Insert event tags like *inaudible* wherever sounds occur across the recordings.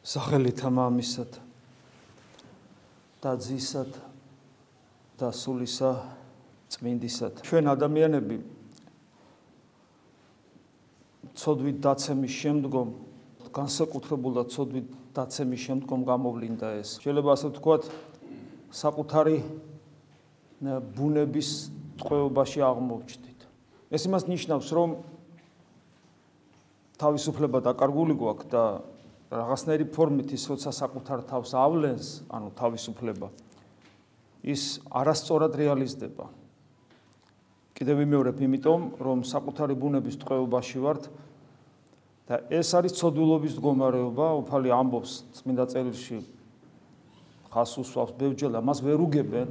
სახელითა მამისად და ძისად და სულისა წმინდისად. ჩვენ ადამიანები ცოდვით დაცემის შემდგომ განსაკუთრებულად ცოდვით დაცემის შემდგომ გამოვლინდა ეს. შეიძლება ასე ვთქვათ საკუთარი ბუნების ტყვეობაში აღმოჩნდით ეს იმას ნიშნავს რომ თავისუფლება დაკარგული გვაქვს და რაღაცნაირი ფორმით ის როცა საკუთარ თავს ავლენს, ანუ თავისუფლება, ის არასწორად რეალიზდება. კიდევ ვიმეორებ, იმიტომ რომ საკუთარი ბუნების ტყვეობაში ვართ და ეს არის ცოდვილობის მდგომარეობა, უფალი ამბობს წმინდა წერილში ხას უსვავს ბევჯერ და მას ვერ უგებენ.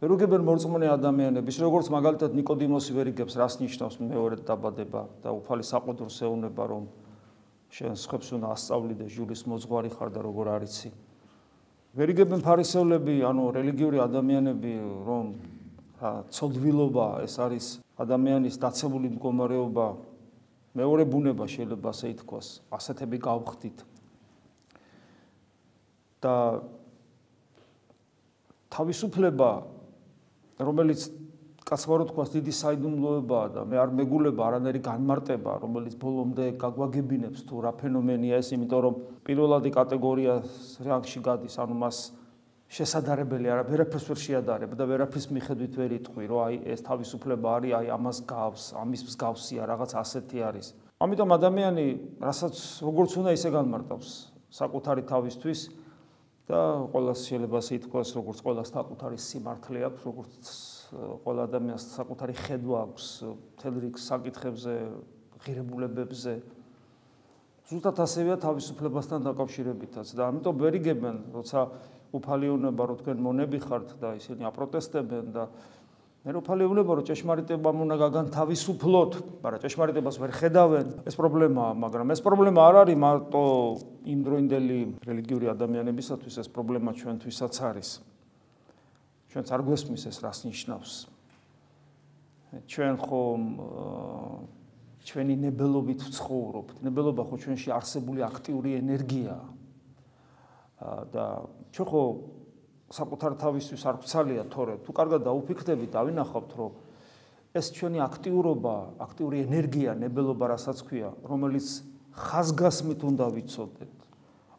ვერ უგებენ მორწმუნე ადამიანების, როგორც მაგალითად ნიკოდიმოსი ვერ იგებს, რას ნიშნავს მეორე დაბადება და უფალი საყოდურს ეუნება რომ შენ სხვებს უნდა ასწავლიდე ჟურის მოძღვარი ხარ და როგორ არიცი? ვერიგებენ ფარისევლები ანუ რელიგიური ადამიანები რომ რა ცოდვილობა ეს არის ადამიანის დაცემული მდგომარეობა. მეორე ბუნება შეიძლება ასე ითქვას ასეთები გავხდით. და თავისუფლება რომელიც კაცმარო თქვას დიდი საიდუმლოებაა და მე არ მეგულება არანაირი განმარტება რომელიც ბოლომდე გაგვაგებინებს თუ რა ფენომენია ეს იმიტომ რომ პირველადი კატეგორიას რანგში გადის ანუ მას შესაძლებელი არა ვერაფერს ვერ შეადარებ და ვერაფერს მიხედვით ვერ იტყვი რომ აი ეს თავისუფლება არის აი ამას გავს ამის მსგავსია რაღაც ასეთი არის. ამიტომ ადამიანი რასაც როგორც უნდა ისე განმარტავს საკუთარი თავისთვის და ყოველას შეიძლება ასე ითქვას როგორც ყოველას საკუთარი სიმართლე აქვს როგორც ყველა ადამიანს საკუთარი ხედვა აქვს თელ რიგ საკითხებზე, ღირებულებებზე. ზუსტად ასევეა თავისუფლებასთან დაკავშირებითაც და ამიტომ ვერიგებენ, როცა უფალიონება რო თქვენ მონები ხართ და ისინი აპროტესტებენ და მე რო უფალიონება რო ჭეშმარიტება უნდა გაგანთავისუფლოთ, მაგრამ ჭეშმარიტებას ვერ ხედავენ. ეს პრობლემაა, მაგრამ ეს პრობლემა არ არის მარტო იმდროინდელი რელიგიური ადამიანებისათვის, ეს პრობლემა ჩვენთვისაც არის. ჩვენც არ გვესმის ეს რას ნიშნავს. ჩვენ ხომ ჩვენი ნებელობით ვცხოვრობთ. ნებელობა ხო ჩვენში არსებული აქტიური ენერგია. და ჩვენ ხო საკუთარ თავისთვის არ გვცალია თორე. თუ კარგად დაუფიქრდებით დავინახავთ რომ ეს ჩვენი აქტიურობა აქტიური ენერგია ნებელობა რასაც ქვია რომელიც ხაზგასმით უნდა ვიცოდეთ.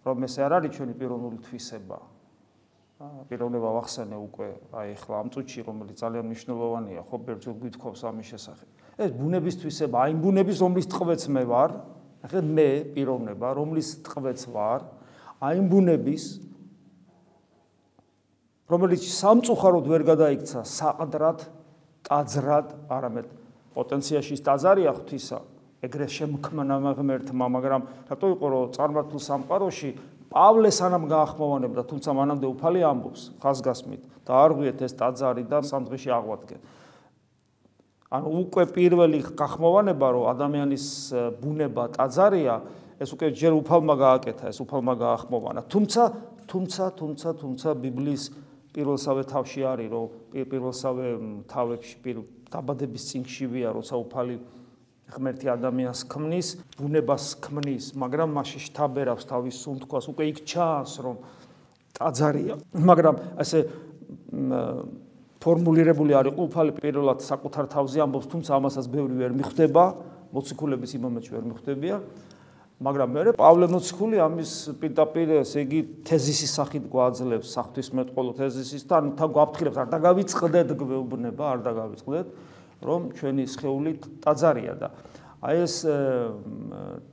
რომ ეს არ არის ჩვენი პიროვნული თვისება პიროვნება ვახსენე უკვე აი ახლა ამ წუთში რომელიც ძალიან მნიშვნელოვანია ხო ბერძო გვითხოვს ამის შესახებ. ეს ბუნებისთვისება აი ბუნების რომლის ტყვეც მე ვარ ახლა მე პიროვნება რომლის ტყვეც ვარ აი ბუნების რომელიც სამწუხაროდ ვერ გადაიქცა საყდრად ტაძრად არამედ პოტენციაში ტაძარია ღვთისა ეგრე შემქმნა მაღმერთმა მაგრამ რატო იყო რომ წარმართულ სამყაროში პავლე სანამ გაახმოვანებდა, თუმცა მანამდე უფალი ამბობს ხაზგასმით და არ ღვიეთ ეს ტაძარი და სამდღეში აღვადგენ. ანუ უკვე პირველი გახმოვანება, რომ ადამიანის ბუნება ტაძარია, ეს უკვე ჯერ უფალმა გააკეთა, ეს უფალმა გაახმოვანა. თუმცა, თუმცა, თუმცა, თუმცა ბიბლიის პირველსავე თავში არის, რომ პირველსავე თავებში დაბადების წინშივია, როცა უფალი ღმერთი ადამიანს ქმნის, ბუნებას ქმნის, მაგრამ მასში შთაბერავს თავის სუნთქვას, უკვე იქ ჩანს, რომ ტაძარია, მაგრამ ასე ფორმულირებული არის ყოფილი პირველად საკუთარ თავზე ამბობს, თუმცა ამასაც ბევრი ვერ მიხვდება, მოციქულების იმომეთში ვერ მიხვდებია. მაგრამ მე პავლე მოციქული ამის პირდაპირ ესე იგი თეზისის სახით გვაძლევს საფრთხის მეტყოლო თეზისის და თან გვაფრთხილებს არ დაგავიწყდეთ გვეუბნება არ დაგავიწყდეთ რომ ჩვენი სხეული ტაძარია და აი ეს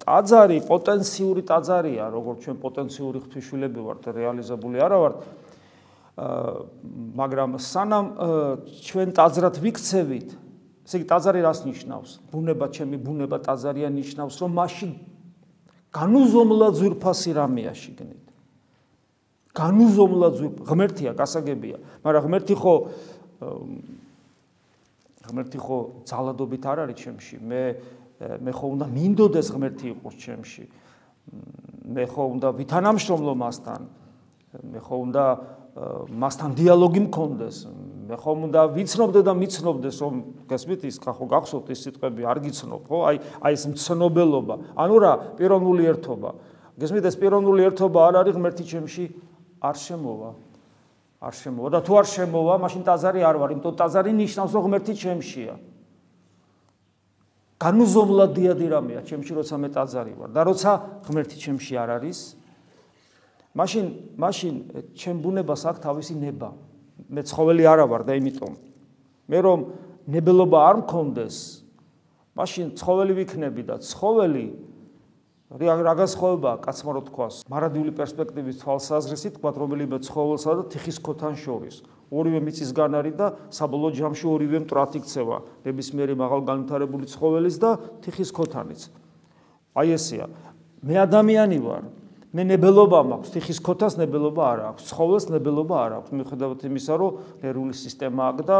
ტაძარი პოტენციური ტაძარია, როგორც ჩვენ პოტენციური ღვთისმშობლები ვართ, რეალიზებული არა ვართ. მაგრამ სანამ ჩვენ ტაძრად ვიქცევით, ესე იგი ტაძარი რას ნიშნავს? ბუნება, ჩემი ბუნება ტაძარია ნიშნავს, რომ მასში განუზომლა ძვირფასი რამეა შიგნით. განუზომლა ძვირ ღმერთია, გასაგებია, მაგრამ ღმერთი ხო ღმერთი ხო ძალადობით არ არის ჩემში. მე მე ხო უნდა მინდოდეს ღმერთი იყოს ჩემში. მე ხო უნდა ვითანამშრომლო მასთან. მე ხო უნდა მასთან დიალოგი მქონდეს. მე ხო უნდა ვიცნობდე და მიცნობდეს რომ გასმით ის ხო გახსოვთ ის სიტყვები არ გიცნობ ხო? აი აი ეს მცნობელობა. ანუ რა, პიროვნული ერთობა. გესმით ეს პიროვნული ერთობა არ არის ღმერთი ჩემში არ შემოვა. არ შემოვა და თუ არ შემოვა, მაშინ ტაძარი არ ვარ, იმიტომ ტაძარი ნიშნავს რომ ღმერთი ჩემშია. განუზომლად დიადი რამეა ჩემში როცა მე ტაძარი ვარ და როცა ღმერთი ჩემში არ არის, მაშინ მაშინ ჩემ ბუნებას აქვს თავისი ნება. მე ცხოველი არა ვარ და იმიტომ მე რომ ნებელობა არ მქონდეს, მაშინ ცხოველი ვიქნები და ცხოველი რაგას ხოვება კაცმა რო თქვას მარადიული პერსპექტივის თვალსაზრისით თქვა რომელიმე ცხოველსა და თიხის ქოთან შორის ორივე მიწისგან არის და საბოლოო ჯამში ორივე მტრად იქცევა. ნებისმიერი მაღალ განვითარებული ცხოველის და თიხის ქოთანიც. აი ესეა. მე ადამიანი ვარ. მე ნებელობა მაქვს. თიხის ქოთას ნებელობა არ აქვს. ცხოველს ნებელობა არ აქვს. მიუხედავად იმისა რომ ნერვული სისტემა აქვს და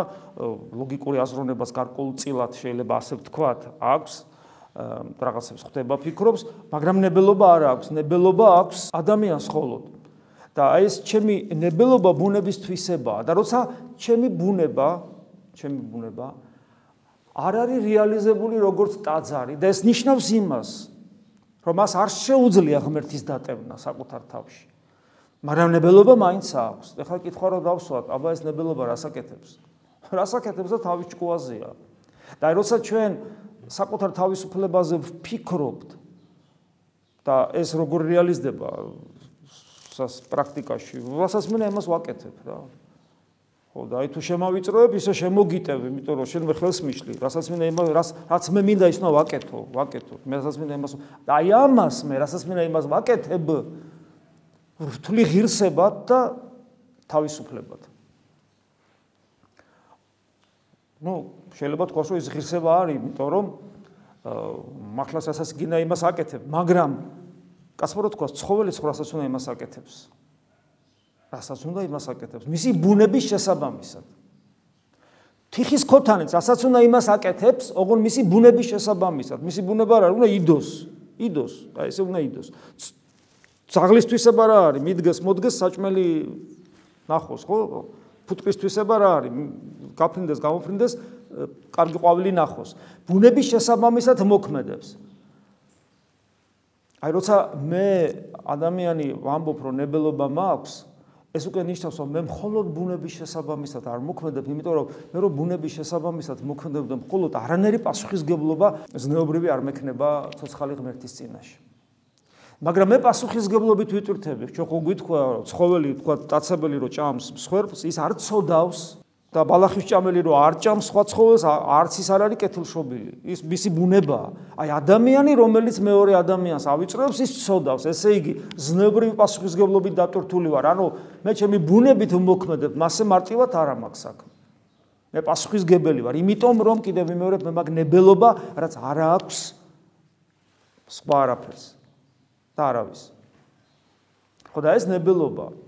ლოგიკური აზროვნებას გარკვეულწილად შეიძლება ასე ვთქვათ აქვს. რაღაცებს ხდება ფიქრობს, მაგრამ ნებელობა არ აქვს, ნებელობა აქვს ადამიანს ხოლოდ. და აი ეს ჩემი ნებელობა ბუნების თვისებაა და როცა ჩემი ბუნება, ჩემი ბუნება არ არის რეალიზებული როგორც ტაძარი და ეს ნიშნავს იმას, რომ მას არ შეუძლია ღმერთის დატევნა საკუთარ თავში. მაგრამ ნებელობა მაინც აქვს. ეხლა კითხვა რა დავსვათ, აბა ეს ნებელობა რასაკეთებს? რასაკეთებს და თავის ჭკუაზეა. და როცა ჩვენ საკუთარ თავისუფლებაზე ვფიქრობთ და ეს როგორ რეალიზდება სას პრაქტიკაში. რასაც მე ამას ვაკეთებ რა. ხო და აი თუ შემავიწროებ ისე შემოგიტევ იმიტომ რომ შენ მე ხელს მიშლი. რასაც მე იმას რაც რაც მე მინდა ისნო ვაკეთო ვაკეთო. მე რასაც მინდა იმას და აი ამას მე რასაც მინდა იმას ვაკეთებ რთული ღირსებად და თავისუფლებად. ну შეიძლება თქვას რომ ეს ღირსება არის იმიტომ რომ მართლაც ასაც გინდა იმას აკეთებ მაგრამ კაცმარო თქვას ცხოველის ხრასაც უნდა იმას აკეთებს რასაც უნდა იმას აკეთებს მისი ბუნების შესაბამისად. თიხის ქოთანიც ასაც უნდა იმას აკეთებს ოღონ მისი ბუნების შესაბამისად. მისი ბუნება რა უნდა იდოს. იდოს. აი ესე უნდა იდოს. ძაღლისთვისება რა არის? მიდგეს მოდგეს საჭმელი ნახოს ხო? ფუტკრისთვისება რა არის? გაფრინდეს გამოფრინდეს კარგი ყვავილი ნახოს. ბუნების შესაბამისად მოქმედებს. აი როცა მე ადამიანი ვამბობ რომ ნებელობა მაქვს, ეს უკვე ნიშნავს რომ მე მხოლოდ ბუნების შესაბამისად არ მოქმედებ, იმიტომ რომ მე რო ბუნების შესაბამისად მოქმედებ და მხოლოდ არანერი პასუხისგებლობა ზნეობრივი არ მექნება ცოცხალი ღმერთის წინაშე. მაგრამ მე პასუხისგებლობით ვიტვირთები, ჩვენ ხო გვითქვა ცხოველი, თქვა ტაცებელი რო ჭამს მსხვერპლს, ის არ წოდავს და ბალახის ჭამელი რო არ ჭამს სხვა ცხოველს არც ის არ არის კეთილშობილი. ის მისი ბუნებაა აი ადამიანი რომელიც მეორე ადამიანს ავიწრებს ის ცოდავს. ესე იგი ზნებრივი პასუხისგებლობით დატვირთული ვარ. ანუ მე ჩემი ბუნებით ვმოქმედებ მასე მარტივად არ ამაქვს საქმე. მე პასუხისგებელი ვარ. იმიტომ რომ კიდევ ვიმეორებ მე მაგ ნებელობა რაც არ აქვს სხვა არაფერს. და არავის. ხო და ეს ნებელობაა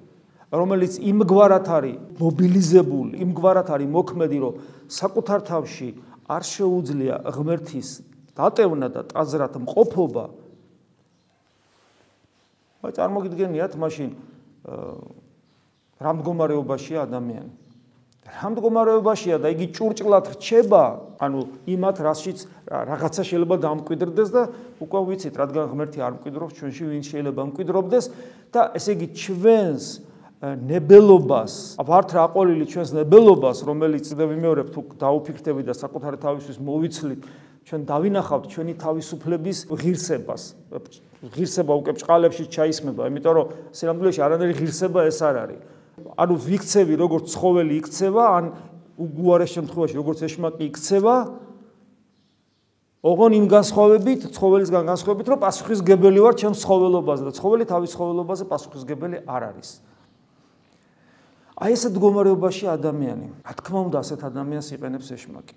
რომელიც იმგვარად არის მობილიზებული, იმგვარად არის მოქმედი, რომ საკუთარ თავში არ შეუძლია ღმერთის დატევნა და ტაძრად მყოფობა. აი წარმოგიდგენიათ მაშინ რა მდგომარეობაშია ადამიანი. რა მდგომარეობაშია და იგი ჭურჭლად რჩება, ანუ იმათ რაშიც რაღაცა შეიძლება დამკვიდრდეს და უკვე ვიცით, რადგან ღმერთი არ მკვიდრობს ჩვენში, ვინ შეიძლება მკვიდრობდეს და ესე იგი ჩვენს ნებელობას, ვართ რა ყოლილი ჩვენს ნებელობას, რომელიც და ვიმეორებ თუ დაუფიქრდები და საკუთარი თავისთვის მოვიცლით, ჩვენ დავინახავთ ჩვენი თავისუფლების ღირსებას. ღირსება უკვე ბჭყალებში ჩაისმება, იმიტომ რომ სინამდვილეში არანაირი ღირსება ეს არ არის. ანუ ვიქცევი როგორც ცხოველი იქცევა, ან უგუარეს შემთხვევაში როგორც ეშმაკი იქცევა, ოღონ იმ განსხვავებით, ცხოველისგან განსხვავებით, რომ პასუხისგებელი ვარ ჩემს ცხოველობაზე და ცხოველი თავის ცხოველობაზე პასუხისგებელი არ არის. აი ეს მდგომარეობაში ადამიანი, რა თქმა უნდა, ასეთ ადამიანს იყენებს ეშმაკი.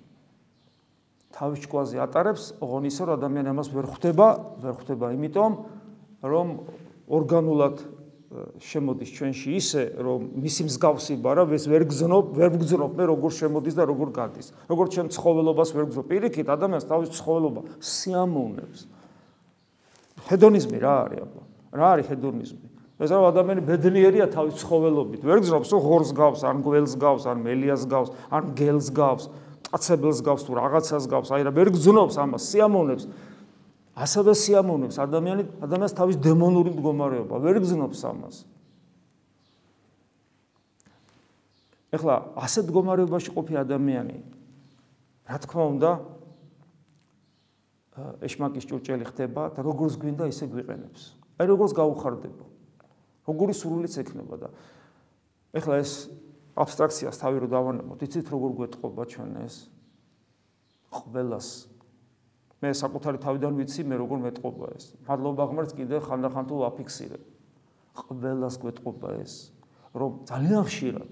თავის ჭკუაზე ატარებს, ოღონ ისე რომ ადამიანი ამას ვერ ხვდება, ვერ ხვდება, იმიტომ რომ ორგანულად შემოდის ჩვენში ისე, რომ მისი მსგავსი ბარა ვეს ვერ გზნობ, ვერ გზნობ მე როგორ შემოდის და როგორ გადის. როგორ ჩემ ცხოველობას ვერ გზნობ. პირიქით ადამიანს თავის ცხოველობა სიამოვნებს. ჰედონიზმი რა არის აბა? რა არის ჰედონიზმი? ეს რა ადამიანი ბედნიერია თავის ცხოველობით. ვერ გძრობს, რომ ღორს გავს, ან გველს გავს, ან მელიას გავს, ან გელს გავს, კაცებელს გავს თუ რაღაცას გავს, აი რა ვერ გძნობს ამას, სიამოვნებს. ასევე სიამოვნებს. ადამიანი ადამიანს თავის დემონური მდგომარეობა. ვერ გზნობს ამას. ეხლა ასეთ მდგომარეობაში ყოფი ადამიანი. რა თქმა უნდა ეშმაკის ჭურჭელი ხდება და როგორც გვინდა ისე გვიყენებს. აი როგორც გაუხარდება როგორი სრულიც ექნება და ეხლა ეს აბსტრაქციას თავი რო დავანებოთ იცით როგორ გვეტყობა ჩვენ ეს? ყველას. მე საკუთარი თავიდან ვიცი მე როგორ მეტყობა ეს. მადლობა ღმერთს კიდე ხანდახან თუ აფიქსირებ ყველას გვეტყობა ეს. რომ ძალიან ხშირად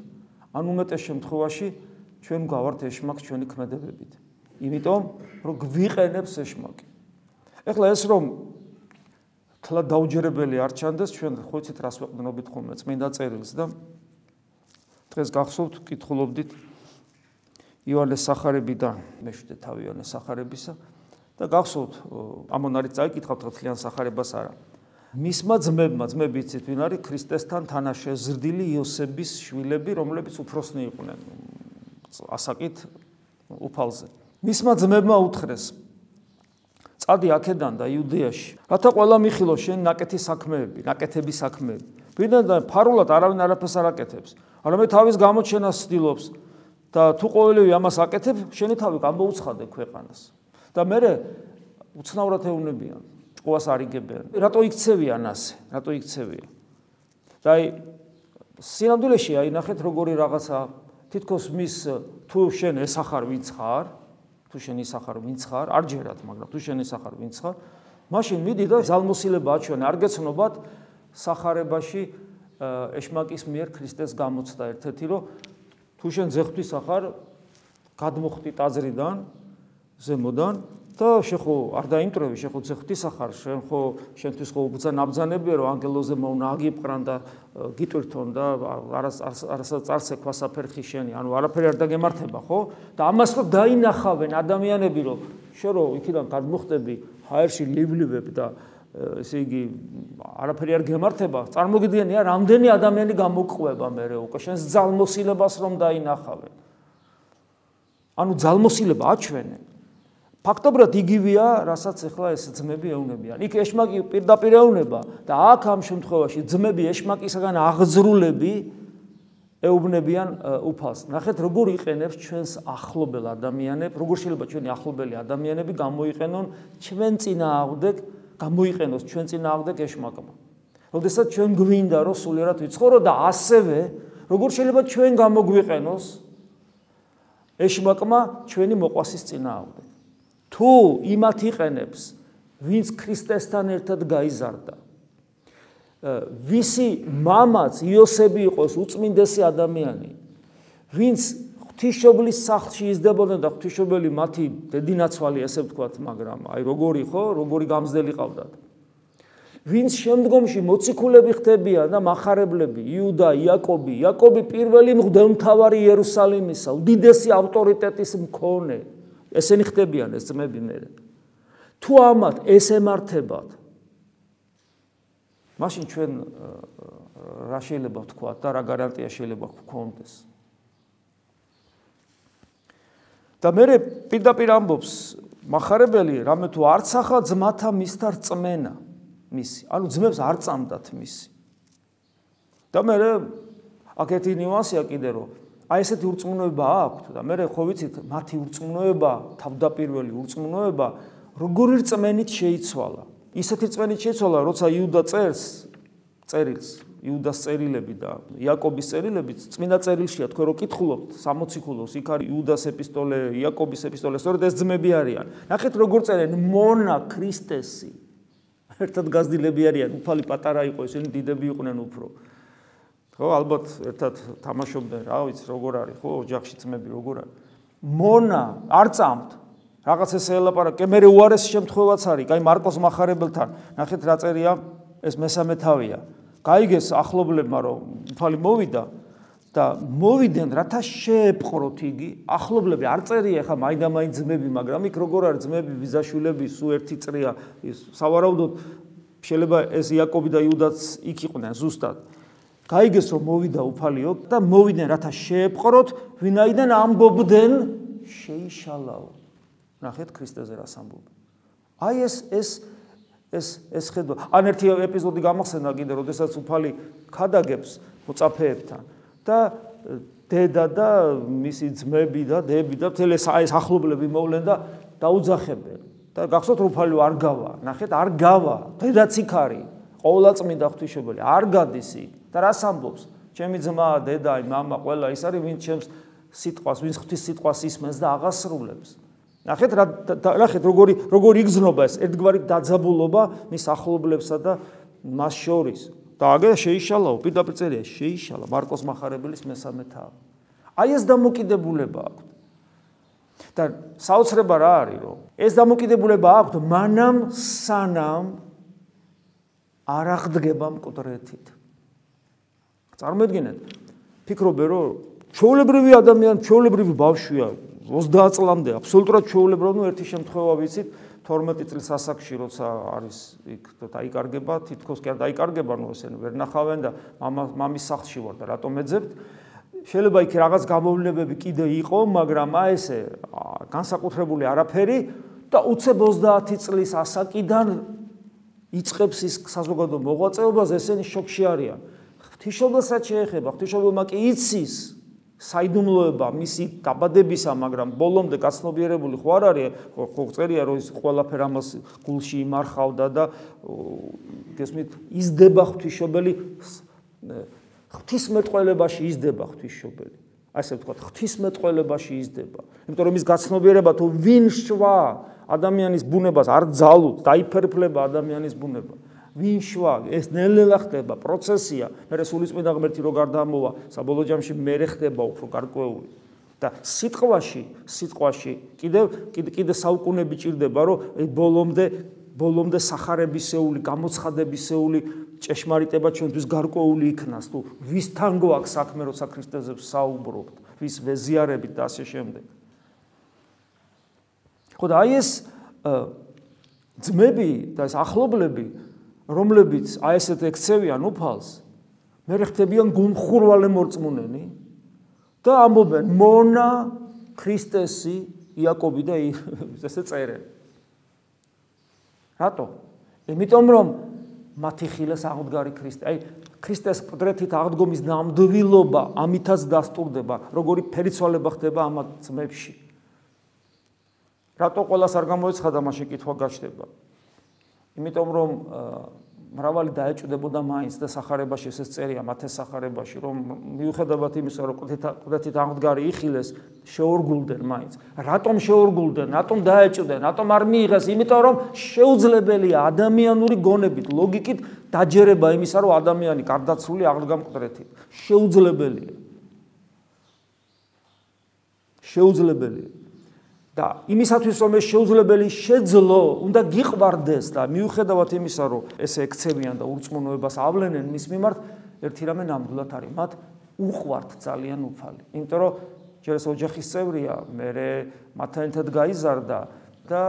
ან უმეტეს შემთხვევაში ჩვენ გავართ ეშმაკს ჩვენი ქმედებებით. იმიტომ რომ გვიყენებს ეშმაკი. ეხლა ეს რომ თლა დაუჯერებელი არ ჩანდეს, ჩვენ ხო იცით რას ვეყნობით ხოლმე წმინდა წერილს და დღეს გახსოვთ კითხულობდით იოანეს სახარებიდან, მეშვიდე თავი იოანეს სახარებისა და გახსოვთ ამონარიც წაიკითხავთ თლიან სახარებას არა. მისმა ძმებმა, ძმები იცით ვინ არის ქრისტესთან თანაშეზრდილი იოსების შვილები, რომლებიც უფროსნი იყვნენ ასაკით უფალზე. მისმა ძმებმა უთხრეს: წადი აქედან და იუდეაში, რათა ყველა მიხილო შენ ნაკეთი საქმეები, ნაკეთები საქმეები. ვინდა და ფარულად არავინ არაფერს არ აკეთებს, არამედ თავის გამოჩენას ცდილობს და თუ ყოველივე ამას აკეთებ, შენი თავი გამოუცხადე ქვეყანას. და მე უცნაურად ეუნებიან. ყوას არიგებიან. რატო იქცევიან ასე? რატო იქცევიან? და აი სინამდვილეში აი ნახეთ როგორი რაღაცა თითქოს მის თუ შენ ესახარ ვინც ხარ, თუ შენ ისახარ ვინც ხარ, არ ჯერათ, მაგრამ თუ შენ ესახარ ვინც ხარ, მაშინ მიდი და ზალმოსილება აჩვენე, არ გეცნობათ სახარებაში ეშმაკის მიერ ქრისტეს გამოცდა ერთ-ერთი, რომ თუ შენ ზეხვთვის ახარ გადმოხტი ტაძრიდან ზემოდან და შენ ხო არ დაიმტრევი, შენ ხო ზეხვთვის ახარ, შენ ხო შენთვის ხო უგზა ნაბძანებია, რომ ანგელოზე მოუნა აგიპყრან და გიტვირთონ და არას არასაც წარსე ქვასაფერხი შენი, ანუ არაფერი არ დაგემართება, ხო? და ამას რო დაინახავენ ადამიანები, რომ შენ რო იქიდან გადმოხტები ჰაერში ლივლივებ და ესე იგი არაფერი არ გემართება, წარმოგიდგენია, რამდენი ადამიანი გამოგყვება მე რო უკვე შენს ძალმოსილებას რომ დაინახავენ. ანუ ძალმოსილება აჩვენე. ფაქტობრივად იგივეა, რასაც ახლა ეს ძმები ეუნებიან. იქ ეშმაკი პირდაპირ ეუნება და აქ ამ შემთხვევაში ძმები ეშმაკისგან აღზრულები ეუბნებიან უფალს. ნახეთ, როგორ იყენებს ჩვენს ახლობელ ადამიანებს, როგორ შეიძლება ჩვენი ახლობელი ადამიანები გამოიყენონ ჩვენ წინააღმდეგ, გამოიყენოს ჩვენ წინააღმდეგ ეშმაკმა. როდესაც ჩვენ გვინდა რომ სულიერად ვიცხოვრო და ასევე როგორ შეიძლება ჩვენ გამოგვიყენოს ეშმაკმა ჩვენი მოყვასის წინააღმდეგ. თუ იმათ იყენებს, ვინც ქრისტესთან ერთად გაიზარდა. ვისი მამაც იოსები იყოს უწმინდესი ადამიანი, ვინც ღვთისმშობლის სახლში იზრდებოდნენ და ღვთისმშობელი მათი დედინაცვალი ესე ვთქვათ, მაგრამ აი როგორი ხო, როგორი გამზდელი ყავდათ. ვინც შემდგომში მოციქულები ხდებიან და מחარებლები, იუდა, იაკობი, იაკობი პირველი მღვდელმთავარი იერუსალიმისა, უდიდესი ავტორიტეტის მქონე, ესენი ხდებიან ეს ძმები მე. თუ ამათ ეს ემართებათ მაშინ ჩვენ რა შეიძლება ვთქვა და რა გარანტია შეიძლება გქონდეს? და მე პირდაპირ ამბობს מחარებელი რამე თუ არც ახლა ძმათა მისთა რწმენა მისი. ანუ ძმებს არ წამდათ მისი. და მე აქეთი ნიუანსია კიდე რომ აი ესეთი ურწმუნოება აქვთ და მე ხო ვიცით მათი ურწმუნოება თავდაპირველი ურწმუნოება როგორი რწმენით შეიცვალა? ისეთი რწმენით შეიცვალა როცა იუდა წერს წერილს იუდას წერილები და იაკობის წერილები წმინდა წერილშია თქვენ რო კითხულობთ 60 ქულოს იქ არის იუდას ეპისტოლე იაკობის ეპისტოლე სწორედ ეს ძმები არიან. ნახეთ როგორ წერენ მონა ქრისტესი ერთად გაზდილები არიან უფალი პატარა იყო ესენი დიდები იყვნენ უფრო ხო ალბათ ერთად თამაშობდნენ რა ვიცი როგორ არის ხო ოჯახში ძმები როგორ არის. მონა არ წამთ. რაღაც ეს ელაპარაკე მე უარეს შემთხვევაც არის. კაი მარკოს מחარებელთან ნახეთ რა წერია ეს მესამე თავია. გაიგეს ახლობლებმა რომ თვალი მოვიდა და მოვიდნენ რათა შეეპყროთ იგი. ახლობლები არ წერია ხა მაინდა-მაინც ძმები მაგრამ იქ როგორ არის ძმები ვიზაშვილები სულ ერთი წრია სავარაუდოდ შეიძლება ეს იაკობი და იუდაც იქ იყვნენ ზუსტად გაიგეს რომ მოვიდა უფალიო და მოვიდნენ რათა შეეპყროთ ვინაიდან ამბობდნენ შეიშალაო. ნახეთ ქრისტეზე რას ამბობ. აი ეს ეს ეს ეს ხედვა. ან ერთი ეპიზოდი გამახსენდა კიდე როდესაც უფალი ხადაგებს მოწაფეებთან და დედა და მისი ძმები და დები და მთელი ეს ახლობლები მოვლენ და დაუძახებენ. და გახსოვთ უფალი არ გავა. ნახეთ არ გავა. დედაც იქ არის ყოვლადწმინდა ღვთისმშობელი არ გადის იქ და რას ამბობს? ჩემი ძმა დედა მამა ყველა ის არის ვინც ჩემს სიტყვას ვინც ღვთის სიტყვას ისმენს და აღასრულებს. ნახეთ რა ნახეთ როგორი როგორი იგზნობა ეს. ერთგვარი დაძაბულობა მის ახლობლებსა და მას შორის. და აგერ შეიშალაო პირდაპირ წერია შეიშალა. მარკოს מחარებელის მესამე თავი აი ეს დამოკიდებულება აქვს და საოცრება რა არის რომ ეს დამოკიდებულება აქვს მანამ სანამ არ აღდგება მკვდრეთით წარმოიდგინეთ ფიქრობე რომ ჩაოლებრივი ადამიანი ჩაოლებრივი ბავშვია 30 წლამდე აბსოლუტურად ჩაოლებრივი ნუ ერთი შემთხვევა ვიცით 12 წლის ასაკში როცა არის იქ დაიკარგება, თითქოს კი არ დაიკარგება, ნუ ესენი ვერ ნახავენ და მამის სახლში ვარ და რატომ ეძებთ? შეიძლება იქ რაღაც გამოვლენები კიდე იყო, მაგრამ აი ესე განსაკუთრებული არაფერი და უცებ 30 წლის ასაკიდან იწખებს ის საზოგადო მოღვაწეობას, ესენი შოკში არიან. ღვთისმშობელსაც შეეხება, ღვთისმშობელმა კი იცის, საიდუმლოება მისი დაბადებისა, მაგრამ ბოლომდე გაცნობიერებული ხო არ არის, ხო წერია რომ ის ყველაფერ ამას გულში იმარხავდა და გესმით, იზდება ღვთისმშობელი ღვთისმეტყველებაში იზდება ღვთისმშობელი. ასე ვთქვათ, ღვთისმეტყველებაში იზდება. იმიტომ რომ ის გაცნობიერება თუ ვინ შვა ადამიანის ბუნებას არ ძალუთ, დაიფერფლება ადამიანის ბუნება. ვინ შვა? ეს ნელ-ნელა ხდება პროცესია. მე სულიწმინდა ღმერთი რო გარდამოვა საბოლოო ჯამში მე ხდება უფრო გარკვეული. და სიტყვაში სიტყვაში კიდევ კიდე საუკუნეები ჭირდება რომ ბოლომდე ბოლომდე сахарებისეული გამოცხადებისეული ჭეშმარიტება ჩვენთვის გარკვეული იქნას თუ ვის თან გვაქვს საქმე როცა ქრისტეზებს საუბრობთ ვის ვეზიარებით და ასე შემდეგ. ხო და აი ეს ძმები და ეს ახლობლები რომლებიც აი ესეთ ექცევიან უფალს, მე ხდებიან გუმხურვალე მორწმუნენი და ამბობენ მონა ქრისტესი იაკობი და *laughs* ესე წერენ. რატო? იმიტომ რომ მათი ხილეს აღდგარი ქრისტე. აი ქრისტეს პდრეთით აღდგომის ნამდვილობა ამითაც დასტურდება, როგორი ფერიცვალება ხდება ამ ძმებში. რატო ყოველას არ გამოიცხადა მაშინ კითხვა გაჩნდება? იმიტომ რომ მრავალი დაეჭდებოდა მაინც და сахарებაში ესეც წერია მათეს сахарებაში რომ მიუხედავად იმისა რომ ყდეთით აღმდგარი იხილეს შეორგულდნენ მაინც. რატომ შეორგულდნენ? რატომ დაეჭდნენ? რატომ არ მიიღეს? იმიტომ რომ შეუძლებელია ადამიანური გონებით. ლოგიკით დაჯერება იმისა რომ ადამიანი გარდაცვლილი აღარ გამყდრეთით შეუძლებელია. შეუძლებელია. და იმისათვის რომ ეს შეუძლებელი შეძლო, უნდა გიყვარდეს და მიუხედავად იმისა, რომ ესე ექცევიან და ურწმუნოებას ავლენენ მის მიმართ, ერთი რამე ნამდვილად არის, მათ უყვართ ძალიან უფალი. იმიტომ რომ ჯერ ეს ოჯახის წევრია, მე მათთან ერთად გაიზარდა და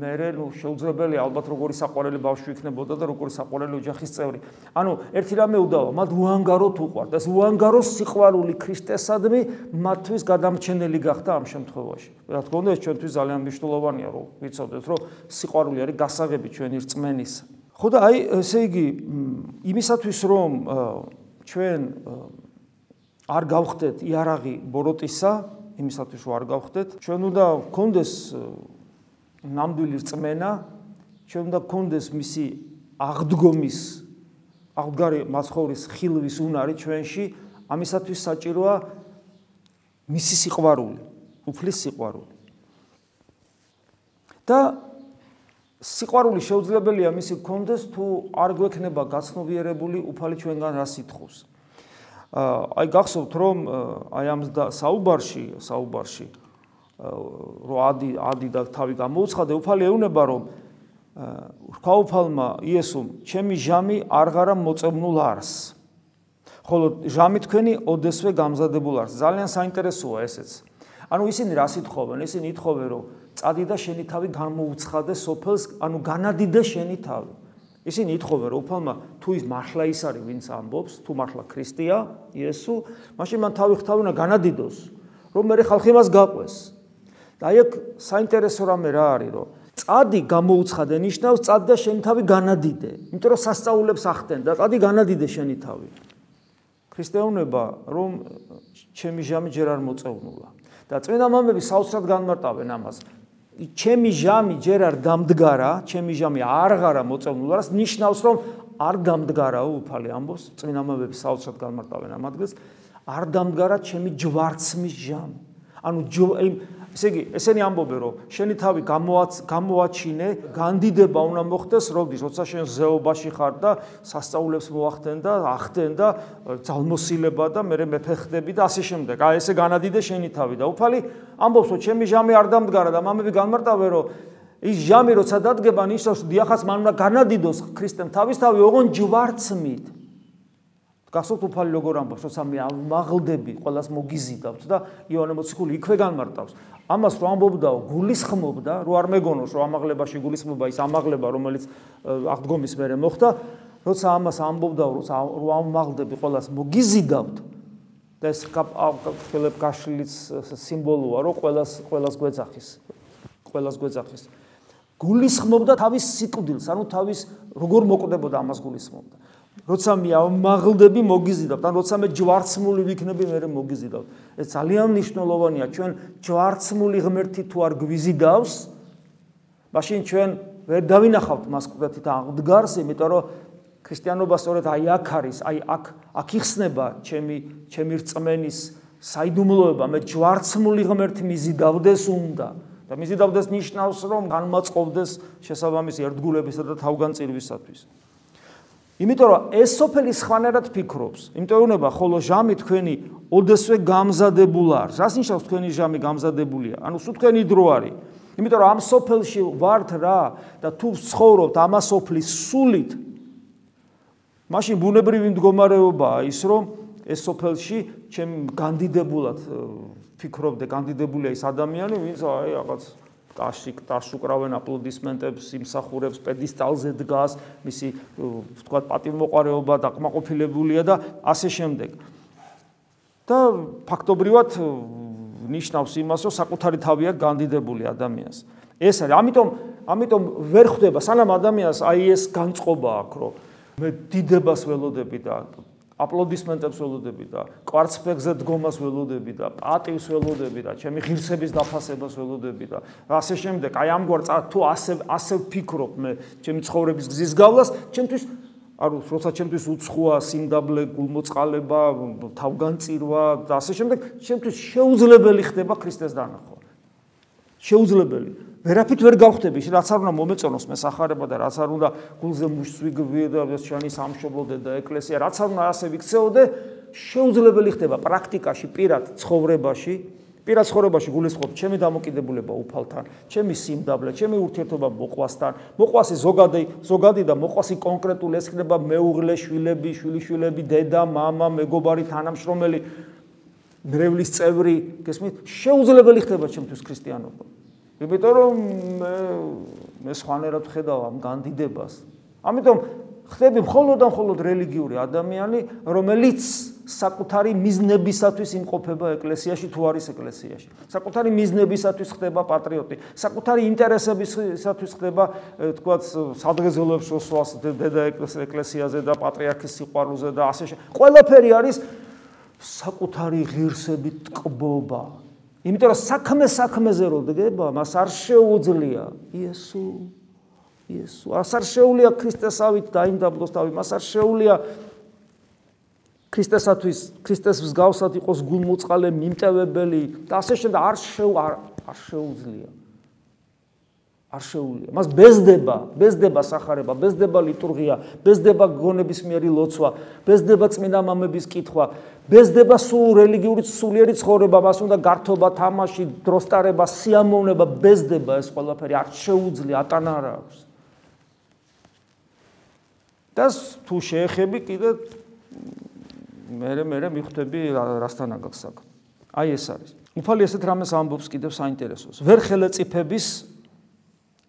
მე ნუ შეუძლებელია ალბათ როგორი საყვარელი ბავშვი იქნებოდა და როგორი საყვარელი ოჯახის წევრი. ანუ ერთი რამე უდავა, მათ უანგაროთ უყვართ. ეს უანგაროს სიყვარული ქრისტესადმი მათთვის გადამჩენელი გახდა ამ შემთხვევაში. რა თქმა უნდა, ეს ჩვენთვის ძალიან მნიშვნელოვანია, რომ ვიცოდეთ, რომ სიყვარული არის გასაღები ჩვენი რწმენის. ხო და აი ესე იგი იმისათვის რომ ჩვენ არ გავხდეთ იარაღი ბოროტისა იმისათვის რომ არ გავხდეთ, ჩვენ უნდა გქონდეს ნამდვილი რწმენა, ჩვენ უნდა გქონდეს მისი აღდგომის აღდგარი მასხოვრის ხილვის უნარი ჩვენში, ამისათვის საჭიროა მისი სიყვარული, უფლის სიყვარული. და სიყვარული შეუძლებელია მისი გქონდეს თუ არ გვექნება გაცნობიერებული უფალი ჩვენგან რა სითხოს. აი გახსოვთ რომ აი ამ საუბარში საუბარში რო ადი ადი და თავი გამოუცხადე უფალი ეუნება რომ რქა უფალმა იესომ ჩემი ჟამი არღარა მოწემნულ არს. ხოლო ჟამი თქვენი ოდესვე გამზადებულ არს. ძალიან საინტერესოა ესეც. ანუ ისინი რა სიტყვობენ ისინი ითხოვენ რომ წადი და შენი თავი გამოუცხადე სოფელს ანუ განადიდე შენი თავი ისინი ითხოვენ რომ უფალმა თუ ის მართლა ის არის ვინც ამბობს თუ მართლა ქრისტეა იესო მაშინ მან თავი ხთავნა განადიდოს რომ მე ხალხი მას გაყვეს და აი აქ საინტერესო რამე რა არის რომ წადი გამოუცხადე ნიშნავს წადი და შენი თავი განადიდე. იმიტომ რომ სასწაულებს ახდენ და წადი განადიდე შენი თავი. ქრისტეუნება რომ ჩემი ჟამი ჯერ არ მოწევნულა და წმინდა მამები საოცრად განმარტავენ ამას. ჩემი ჟამი ჯერ არ დამდგარა, ჩემი ჟამი არ აღარა მოწევნულა, რაც ნიშნავს რომ არ დამდგარაო უფალი ამბობს, წმინდა მამები საოცრად განმარტავენ ამ ადგილს, არ დამდგარა ჩემი ჯვარცმის ჟამი. ანუ იმ ესე იგი, ესენი ამბობენ, რომ შენი თავი გამოაჩინე, განდიდება უნდა მოხდეს, როდის, როცა შენ ზეობაში ხარ და სასწაულებს მოახდენ და ახდენ და ძალმოსილება და მე მეფე ხდები და ასე შემდეგ. აი ესე განადიდე შენი თავი და უფალი ამბობს, რომ ჩემი ჟამი არ დამდგარა და მამები განმარტავენ, რომ ის ჟამი როცა დადგება, ნიშნავს, დიახაც მან უნდა განადიდოს ქრისტემ თავის თავი, ოღონ ჯვარცმით. გასოთ უფალი როგორ ამბობს, როცა მე მაღლდები, ყოველას მოგიზიდავთ და იოანე მოციქული იქვე განმარტავს. ამას რო ამბობდაო, გულისხმობდა, რო არ მეგონოს, რომ ამაღლებაში გულისხმობა ის ამაღლება, რომელიც აღდგომის მერე მოხდა, როცა ამას ამბობდაო, როცა რო ამაღლდები, ყოველას მოგიზიდავთ და ეს ფილიპ გაშლის სიმბოლოა, რომ ყოველას ყოველას გვეძახის. ყოველას გვეძახის. გულისხმობდა თავის სიკვდილს, ანუ თავის როგორ მოკვდებოდა ამას გულისხმობდა. როცა მე ამაღლდები მოგიზიდავთ, ან როცა მე ჯვარცმული ვიქნები, მე მოგიზიდავთ. ეს ძალიან მნიშვნელოვანია, ჩვენ ჯვარცმული ღმერთი თუ არ გვიზიდავს, მაშინ ჩვენ ვერ დავინახავთ მას კვეთით აღდგარს, იმიტომ რომ ქრისტიანობა სწორედ აი აქ არის, აი აქ აქ იხსნება ჩემი ჩემი რწმენის საიდუმლოება, მე ჯვარცმული ღმერთი მიზიდავდეს უნდა. და მიზიდავდეს ნიშნავს, რომ განმაწყობდეს შესაბამისი ერთგულებისა და თავგანწირვისათვის. იმიტომ რომ ეს სოფელი სხვანაირად ფიქრობს. იმიტომ უნება ხოლო ჟამი თქვენი ოდესვე გამზადებულ არის. რას ნიშნავს თქვენი ჟამი გამზადებულია? ანუ სულ თქვენი დრო არის. იმიტომ რომ ამ სოფელში ვართ რა და თუ ცხოვრობთ ამ სოფლის სულით მაშინ ბუნებრივი მდგომარეობაა ის რომ ეს სოფელში ჩემ განდიდებულად ფიქრობდე განდიდებულია ის ადამიანი ვინც აი რაღაც ტაში ტაშ უკრავენ აპლოდისმენტებს იმსახურებს პედისტალზე დგას მისი თქვა პატივმოყარეობა და ყმაყოფილებულია და ასე შემდეგ. და ფაქტობრივად ნიშნავს იმას რომ საკუთარი თავია განდიდებული ადამიანს. ეს არის ამიტომ ამიტომ ვერ ხვდება სანამ ადამიანს აი ეს განწყობა აქვს რომ მე დიდებას ველოდები და აპლოდისმენტებს ველოდები და კვარცხლებზე დგომას ველოდები და პატივს ველოდები და ჩემი ღირსების დაფასებას ველოდები და ასე შემდეგ. აი ამგვარ თუ ასე ასე ვფიქრობ მე ჩემი ცხოვრების გზის გავლას, ჩემთვის არ როცა ჩემთვის უცხოა სიმდაბლე, გულმოწყალება, თავგანწირვა და ასე შემდეგ, ჩემთვის შეუძლებელი ხდება ქრისტეს დანახვა. შეუძლებელი. ვერაფრით ვერ გავხდები, რაც არ უნდა მომეწონოს მე სახარება და რაც არ უნდა გულზე მუშვიგვი და შენი სამშობლოდე და ეკლესია, რაც არ უნდა ასე ვიქცეოდე, შეუძლებელი ხდება პრაქტიკაში, პირად ცხოვრებაში, პირად ცხოვრებაში გულისხმობ ჩემი დამოკიდებულება უფალთან, ჩემი სიმდაბლე, ჩემი ურთიერთობა მოყვასთან, მოყვასი ზოგადი, ზოგადი და მოყვასი კონკრეტული ეს ხდება მეუღლე, შვილები, შვილიშვილები, დედა, мама, მეგობარი, თანამშრომელი, მრევლის წევრი, გესმით? შეუძლებელი ხდება ჩემთვის ქრისტიანობა. იმიტომ რომ მე მე სხვანაირად ხედავ ამ განდიდებას. ამიტომ ხდები მხოლოდ და მხოლოდ რელიგიური ადამიანი, რომელიც საკუთარი მიზნებისათვის იმყოფება ეკლესიაში თუ არის ეკლესიაში. საკუთარი მიზნებისათვის ხდება პატრიოტი, საკუთარი ინტერესებისათვის ხდება, თქვათ, სადღეღელოებს მოსვლას დედა ეკლესიაზე და პატრიარქის სიყვარულზე და ასე შემდეგ. ყველაფერი არის საკუთარი ღირსებით ტკბობა. იმიტომ რომ საქმე საქმეზე რო დგება, მას არ შეუძლია. იესო იესო ას არ შეუძლია ქრისტესავით დაიმდაბლოს თავი, მას არ შეუძლია ქრისტესათვის ქრისტეს მსგავსად იყოს გულმოწყალე მიმტევებელი და ასე შემდეგ. არ შეუ არ შეუძლია არ შეუძლია. მას ბეზდება, ბეზდება сахарება, ბეზდება ლიტურგია, ბეზდება გონების მიერი ლოცვა, ბეზდება წმინდა მამების კითხვა, ბეზდება სულ რელიგიური სულიერი ცხოვრება, მას უნდა გართობა, თამაში, დროსტარება, სიამოვნება, ბეზდება ეს ყველაფერი არ შეუძლია, ატანა არ აქვს. და თუ შეეხები კიდე მე მე მიხვდები რასთან აგაკს აქ. აი ეს არის. უფალი ესეთ რამეს ამბობს კიდევ საინტერესოს. ვერ ხელეწიფების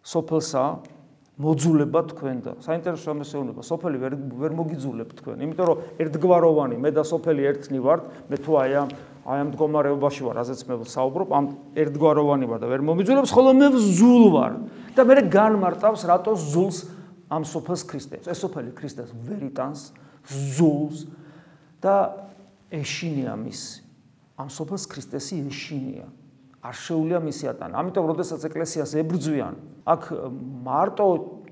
სოფელსა მოძულება თქვენ და საინტერესო ამასეუნება სოფელი ვერ ვერ მოგიძულებ თქვენ იმიტომ რომ ერთგვაროვანი მე და სოფელი ერთნი ვართ მე თუ აი ამ აი ამ მდგომარეობაში ვარ, რაზეც მე საუბრობ, ამ ერთგვაროვანი ვარ და ვერ მომიძულებს, ხოლო მე ზულ ვარ. და მე განმარტავს, რატო ზულს ამ სოფელს ქრისტეს. ეს სოფელი ქრისტეს ვერიტანს ზულს და ეშინია მის. ამ სოფელს ქრისტესი ეშინია. არ შეუულია მისი ატანა. ამიტომ როდესაც ეკლესიას ებრძვიან, აქ მარტო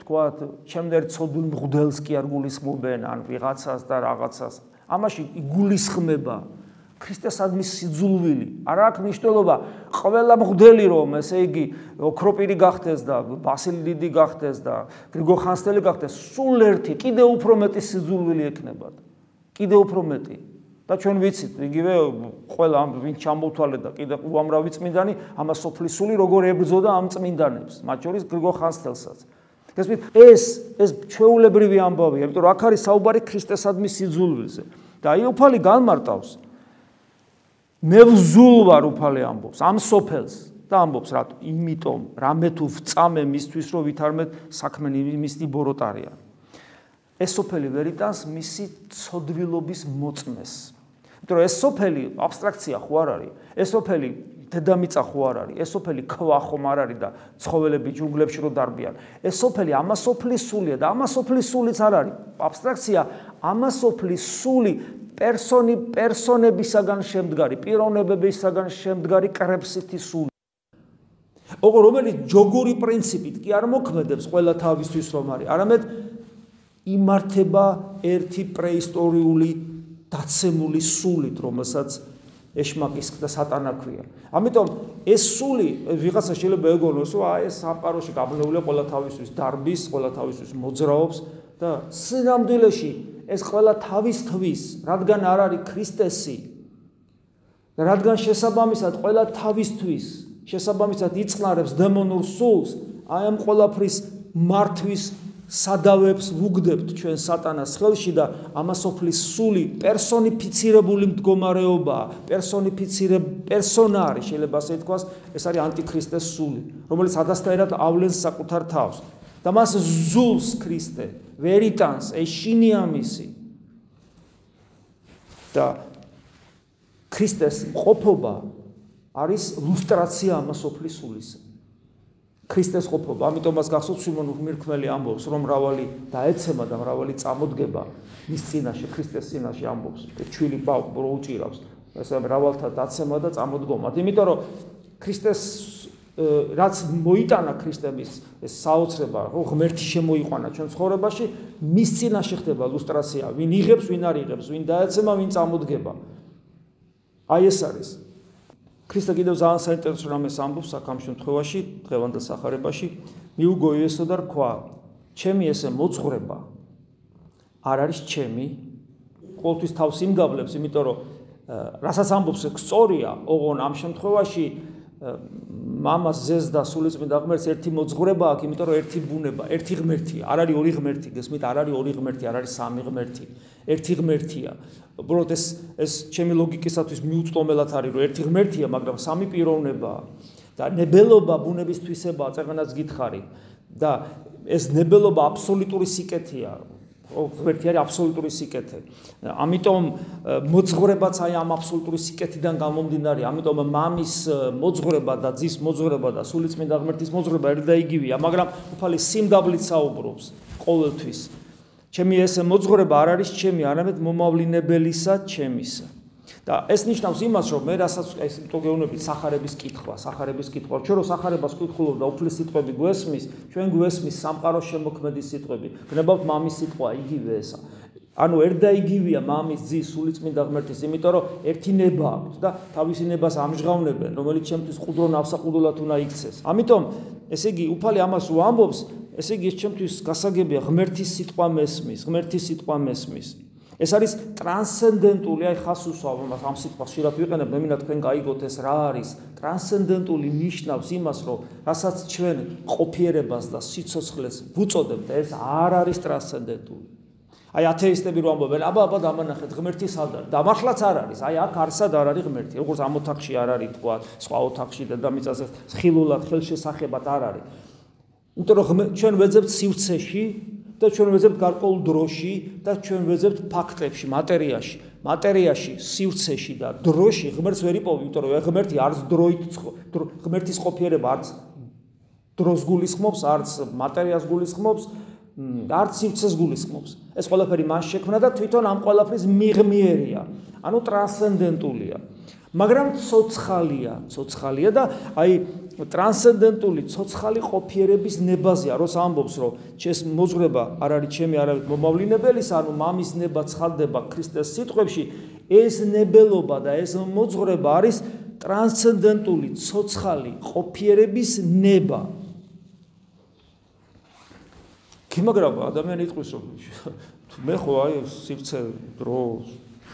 თქვა, ჩემდერ ცოდულ მღვდელს კი არ გულისხმობენ ან ვიღაცას და რაღაცას. ამაში გულისხმება ქრისტესადმი სიძულვილი. არ აქვს მნიშვნელობა ყველა მღვდელი რომ ესე იგი ოქროპირი გახდეს და ბასილი დიდი გახდეს და გრიგო ხანძთელი გახდეს, სულ ერთი, კიდე უფრო მეტი სიძულვილი ექნებათ. კიდე უფრო მეტი. და ჩვენ ვიცით, იგივე ყველა ამ ვინ ჩამოვთვალე და კიდე უამრავი წმინდანი ამას სოფლის სული როგორ ებრძოდა ამ წმინდანებს, მათ შორის გრიგო ხანძთელსაც. გესმით, ეს ეს ჩვეულებრივი ამბავია, იმიტომ რომ აქ არის საუბარი ქრისტესადმი სიძულვილზე. და აი უფალი განმარტავს მე ვზულ ვარ უფალი ამბობს ამ სოფელს და ამბობს რა იმიტომ რამე თუ ვწამე მისთვის რომ ვითარმე საქმე მისთი ბოროტარია ეს სოფელი ვერიტანს მისი ცოდვილობის მოწმეს იმიტომ რომ ეს სოფელი აბსტრაქცია ხო არ არის. ეს სოფელი დედამიწა ხო არ არის. ეს სოფელი ქვა ხომ არ არის და ცხოველები ჯუნგლებში რო დარბიან. ეს სოფელი ამასოფლის სულია და ამასოფლის სულიც არ არის. აბსტრაქცია ამასოფლის სული პერსონი პერსონებისაგან შემდგარი, პიროვნებებისაგან შემდგარი კრებსითი სული. ოღონდ რომელიც ჯოგური პრინციპით კი არ მოქმედებს ყველა თავისთვის რომ არის, არამედ იმართება ერთი პრეისტორიული დაცემული სულით, რომელსაც ეშმაკის და სატანა ქვია. ამიტომ ეს სული ვიღაცა შეიძლება ეგონოს, რომ აი ეს საპაროში გაბნეულია ყველა თავისთვის დარბის, ყველა თავისთვის მოძრაობს და სინამდვილეში ეს ყველა თავისთვის, რადგან არ არის ქრისტესი რადგან შესაბამისად ყველა თავისთვის, შესაბამისად იწნარებს დემონურ სულს, აი ამ ყველაფრის მართვის სადავებს ვუგდებთ ჩვენ სატანას ხელში და ამასოფლის სული პერსონიფიცირებული მდგომარეობა, პერსონიფიცირებ პერსონა არის, შეიძლება ასე თქვას, ეს არის ანტიქრისტეს სული, რომელიც ადასტაერად ავლენს საკუთარ თავს. და მას ზულს ქრისტე ვერიტანს ეშინია მისი და ქრისტეს ყოფობა არის ლუსტრაცია ამასოფლის სულის ქრისტეს ყოფობა. ამიტომ მას გახსოვს სიმონ ღმერთმელი ამბობს რომ მრავალი დაეცემა და მრავალი წამოდგება მის წინაშე ქრისტეს წინაშე ამბობს. ჩვილი პაურო უჭირავს. ესე მრავალთა დაცემა და წამოდგომა იმიტომ რომ ქრისტეს რაც მოიტანა ქრისტემის ეს საოცრება, ხო ღმერთი შემოიყვანა ჩვენ ცხოვრებაში, მის წინაშე ხდება ლუსტრაცია, ვინ იღებს, ვინ არ იღებს, ვინ დაეცემა, ვინ წამოდგება. აი ეს არის. ქრისტე კიდევ ძალიან საინტერესო რამეს ამბობს აქ ამ შემთხვევაში, დღევანდელ სახარებაში, მიუგო იესო და რქვა, ჩემი ესე მოძღვრება არ არის ჩემი, ყოველთვის თავს იმგავლებს, იმიტომ რომ რასაც ამბობს, სწორია, ოღონ ამ შემთხვევაში მამას ზეს და სულიწმიდა ღმერთს ერთი მოძღვრება აქვს, იმიტომ რომ ერთი ბუნება, ერთი ღმერთია, არ არის ორი ღმერთი, გესმით, არ არის ორი ღმერთი, არ არის სამი ღმერთი. ერთი ღმერთია. უბრალოდ ეს ეს ჩემი ლოგიკისათვის მიუწვდომელად არის, რომ ერთი ღმერთია, მაგრამ სამი პიროვნებაა. და ნებელობა ბუნების თვისებაა, წეგანაც გითხარი. და ეს ნებელობა აბსოლუტური სიკეთეა. ღმერთი არის აბსოლუტური სიკეთე. ამიტომ მოძღვრებაც აი ამ აბსოლუტური სიკეთიდან გამომდინარე, ამიტომ მამის მოძღვრება და ძის მოძღვრება და სულიწმინდა ღმერთის მოძღვრება ერთ და იგივეა, მაგრამ უფალი სიმდაბლით საუბრობს ყოველთვის. ჩემი ეს მოძღვრება არ არის ჩემი, არამედ მომავლინებელისა ჩემისა. და ეს ნიშნავს იმას, რომ მე რასაც ეს ტოგეუნები სახარების კითხვა, სახარების კითხვა, ჩვენ რო სახარებას კითხულობ და უფლის სიტყვები გვესმის, ჩვენ გვესმის სამყაროს შემოქმედის სიტყვები. გნებავთ მამის სიტყვა იგივე ესა. ანუ ერთ და იგივეა მამის ძის სულიწმინდა ღმერთის, იმიტომ რომ ერთი ნება აქვს და თავისი ნებას ამჟღავნებენ, რომელიც ჩემთვის ყუდრო ნავსაყუდულად უნდა იქცეს. ამიტომ ესე იგი უფალი ამას უამბობს, ესე იგი ეს ჩემთვის გასაგებია ღმერთის სიტყვა მესმის, ღმერთის სიტყვა მესმის. ეს არის ტრანსცენდენტული, აი ხას უსვავ მას ამ სიტყვას შეიძლება ვიყენებ, მე მინდა თქვენ გაიგოთ ეს რა არის. ტრანსცენდენტული ნიშნავს იმას, რომ რასაც ჩვენ ყოფიერებას და სიცოცხლეს ვუწოდებთ, ეს არ არის ტრანსცენდენტული. აი ათეისტები რო ამბობენ, აბა აბა დამანახეთ ღმერთი სად არის? და მართლაც არ არის. აი აქ არსად არ არის ღმერთი. როგორც ამ ოთახში არ არის თქვა, სხვა ოთახში და დამიწაზე ხილულად ხელშესახებად არ არის. იმიტომ რომ ჩვენ ვეძებთ სივრცეში და ჩვენ ვეძებთ გარკვეულ დროში და ჩვენ ვეძებთ ფაქტებში, მატერიაში. მატერიაში, სივრცეში და დროში ღმერთს ვერ იპოვი, იმიტომ რომ ღმერთი არც დროით ღმერთის ყოფიერება არც დროს გულისხმობს, არც მატერიას გულისხმობს, არც სივრცეს გულისხმობს. ეს ყველაფერი მას შექმნა და თვითონ ამ ყველაფრის მიღმიერია, ანუ ტრანსცენდენტულია. მაგრამ ცოცხალია, ცოცხალია და აი ტრანსცენდენტული ცოცხალი ყოფიერების ნებაზია, როს ამბობს, რომ ჩემს მოძღრება არ არის ჩემი არავით მომავლინებელის, ანუ მამის ნება ცხადდება ქრისტეს სიტყვებში, ეს ნებელობა და ეს მოძღრება არის ტრანსცენდენტული ცოცხალი ყოფიერების ნება. კიმაგრაბა ადამიანი იტყვის რომ *laughs* მე ხო აი სივრცე დრო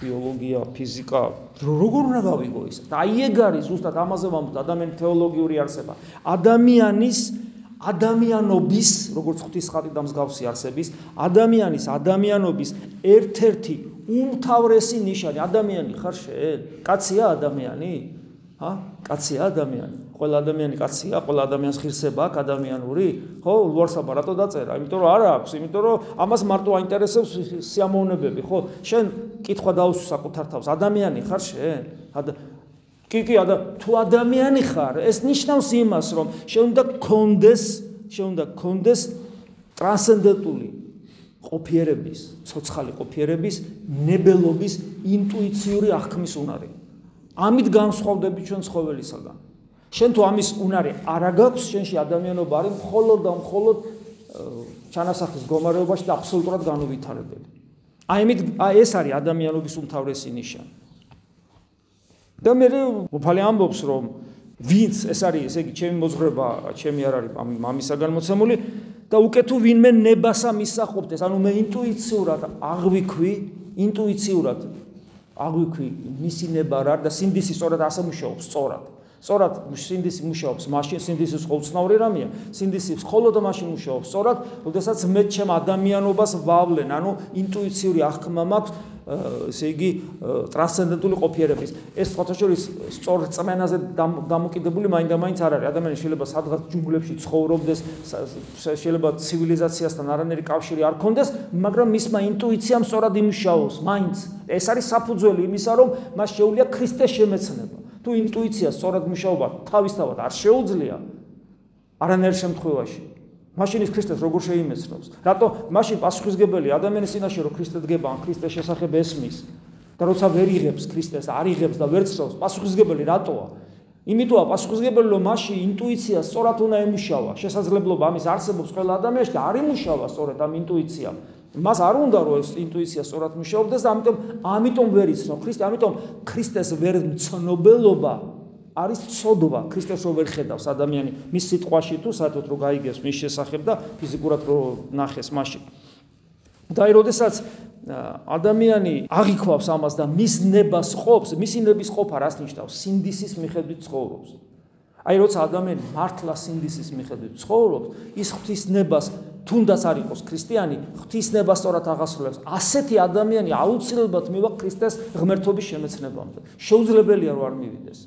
ბიოლოგია, ფიზიკა, როგორ უნდა გავიგო ის? და აი ეგ არის ზუსტად ამაზე ვამბობ ადამიანის თეოლოგიური არსება. ადამიანის ადამიანობის, როგორც ღვთის ხატი და მსგავსი არსების, ადამიანის ადამიანობის ერთ-ერთი უმთავრესი ნიშანი ადამიანი ხარ შენ? კაცია ადამიანი? ჰა? კაცია ადამიანი? ყველა ადამიანი კაცია, ყველა ადამიანს ღირსება აქვს ადამიანური? ხო, ლუარსაბა რატო დაწერა? იმიტომ რომ არ აქვს, იმიტომ რომ ამას მარტო აინტერესებს სიამოვნებები, ხო? შენ კითხვა დაუსვა საკუთარ თავს, ადამიანი ხარ შენ? კი, კი, თუ ადამიანი ხარ, ეს ნიშნავს იმას, რომ შენ უნდა კონდეს, შენ უნდა კონდეს ტრანსცენდენტული ყოფიერების, ცოცხალი ყოფიერების, ნებელობის, ინტუიციური აღქმის უნარი. ამით განსხვავდები ჩვენ ცხოველისაგან. შენ თუ ამის უნარი არ აგაქვს, შენში ადამიანობა არის მხოლოდ და მხოლოდ ჩანასახის გომარეობაში და აბსოლუტურად განუვითარებელი. აი ამით ეს არის ადამიანობის უმთავრესი ნიშანი. და მე უფალი ამბობს რომ ვინც ეს არის ესე იგი ჩემი მოძღრება, ჩემი არ არის მამისაგან მოცემული და უკვე თუ ვინმე ნებასა მისახობდეს, ანუ მე ინტუიციურად აღვიქვი, ინტუიციურად აღვიქვი მისი ნება რა და სინდისი სწორად ასე მუშაობს, სწორად. სწორად სინდისი მუშაობს მაშინ სინდისის ყოვცნაური რამეა სინდისი მხოლოდ მაშინ მუშაობს. სწორად როდესაც მე ჩემ ადამიანობას ვავლენ ანუ ინტუიციური აღქმა მაქვს ესე იგი ტრანსცენდენტული ყოფიერების. ეს ფოტოშორის სწორ წმენაზე დამოკიდებული მაინდა-მაინც არ არის. ადამიანი შეიძლება სადღაც ჯუნგლებში ცხოვრობდეს შეიძლება ცივილიზაციასთან არანაირი კავშირი არ ქონდეს მაგრამ მისმა ინტუიციამ სწორად იმუშაოს მაინც. ეს არის საფუძველი იმისა რომ მას შეუძლია ქრისტეს შემეცნება თუ ინტუიცია სწორად მუშაობა თავისთავად არ შეუძლია არანაირ შემთხვევაში მაშინ ის ქრისტეს როგორ შეიმეცნობს? რატო მაშინ პასუხისგებელი ადამიანის წინაშე რომ ქრისტე დგება ან ქრისტეს შესახებ ესმის და როცა ვერ იღებს ქრისტეს არ იღებს და ვერ ცრობს პასუხისგებელი რატოა? იმიტოა პასუხისგებელი რომ მაშინ ინტუიცია სწორად უნდა ემუშავა. შესაძლებლობა ამის არსებობს ყველა ადამიანში და არ იმუშავა სწორად ამ ინტუიციამ მას არ უნდა რომ ეს ინტუიცია სწორად მუშაობდეს და ამიტომ ამიტომ ვერ იცნო ქრისტე, ამიტომ ქრისტეს ვერ მცნობელობა არის ცოდვა, ქრისტეს რო ვერ ხედავს ადამიანი მის სიტყვაში თუ საერთოდ რო გაიგებს მის შესახებ და ფიზიკურად რო ნახეს მაშინ. და აი როდესაც ადამიანი აღიქვავს ამას და მის ნებას ყოფს, მისი ნების ყოფა რას ნიშნავს? სინდისის მიხედვით ცხოვრობს. აი როცა ადამიანი მართლა სინდისის მიხედვით ცხოვრობს, ის ღვთის ნებას თუნდაც არ იყოს ქრისტიანი, ღვთისნება სწორად აღასრულებს. ასეთი ადამიანი აუცილებლად მივა ქრისტეს ღმერთობის შემეცნებამდე. შეუძლებელია რომ არ მივიდეს.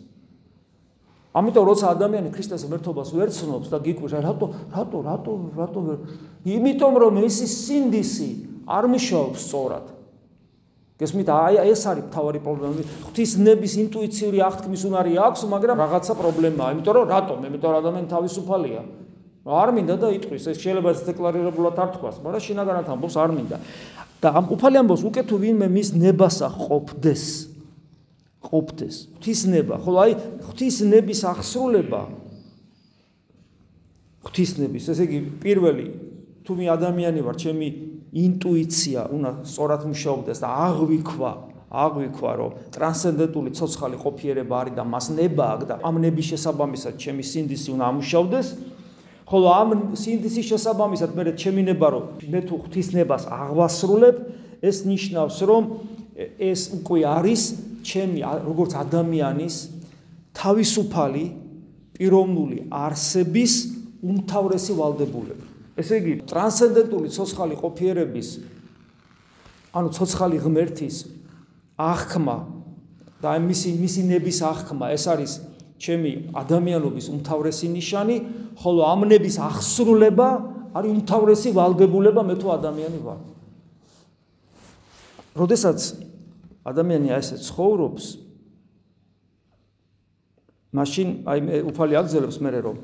ამიტომ როცა ადამიანი ქრისტეს ღმერთობას ვერ ცნობს და გიკვირს, რატო, რატო, რატო, რატო ვერ? იმიტომ რომ ისი სინდისი არ მიშოვს სწორად. გესმით, აი ეს არის თავარი პრობლემა. ღვთისნების ინტუიციური აღთქმის უნარი აქვს, მაგრამ რაღაცა პრობლემაა. იმიტომ რომ რატო? მე მეტყვი ადამიანი თავისუფალია. არ მინდა და იტყვის. ეს შეიძლება დეკლარირებულად არ თქვას მაგრამ შინაგანად ამბობს არ მინდა. და ამ უფალი ამბობს უკვე თუ ვინმე მის ნებასა ყოფდეს. ყოფდეს. ღვთის ნება. ხოლო აი ღვთის ნების აღსრულება. ღვთის ნების. ესე იგი პირველი თუ მე ადამიანი ვარ ჩემი ინტუიცია უნდა სწორად მუშაობდეს და აღვიქვა აღვიქვა რომ ტრანსცენდენტული ცოცხალი ყოფიერება არის და მას ნება აქვს და ამ ნების შესაბამისად ჩემი სინდისი უნდა ამუშავდეს ხოლო ამ სინდისის შესაბამისად მე ჩემინება რომ მე თუ ღვთისნებას აღვასრულებ ეს ნიშნავს რომ ეს უკვე არის ჩემი როგორც ადამიანის თავისუფალი პიროვნული არსების უმთავრესი ვალდებულება ესე იგი ტრანსცენდენტული ცოცხალი ყოფიერების ანუ ცოცხალი ღმერთის აღქმა და მისი მისი ნების აღქმა ეს არის ჩემი ადამიანობის უმთავრესი ნიშანი, ხოლო ამნების აღსრულება არის უმთავრესი ვალდებულება მე თუ ადამიანი ვარ. როდესაც ადამიანი აი ესე ცხოვრობს მაშინ აი უფალი აგზელებს მე რომ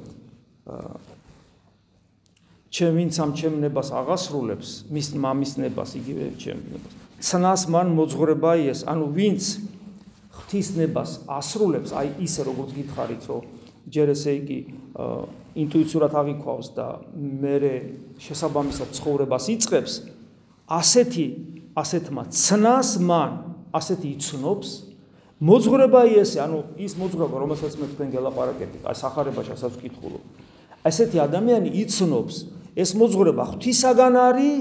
ჩემ ვინც ამ ჩემნებას აღასრულებს მის მამის ნებას იგივე ჩემნებას ცნას მან მოძღრება ის ანუ ვინც ღვთისნებას ასრულებს, აი ისე როგორც გითხარით, რომ ჯერ ესე იგი ინტუიციურად აღიქვავს და მერე შესაბამისად ცხოვრებას იწყებს, ასეთი ასეთმა ცნას მან, ასეთი იცნობს მოძღრება იესე, ანუ ის მოძღრება, რომელსაც მე თქვენ გელაპარაკეთ, აი сахарებაში ასაც ვკითხულობ. ესეთი ადამიანი იცნობს, ეს მოძღრება ღვთისაგან არის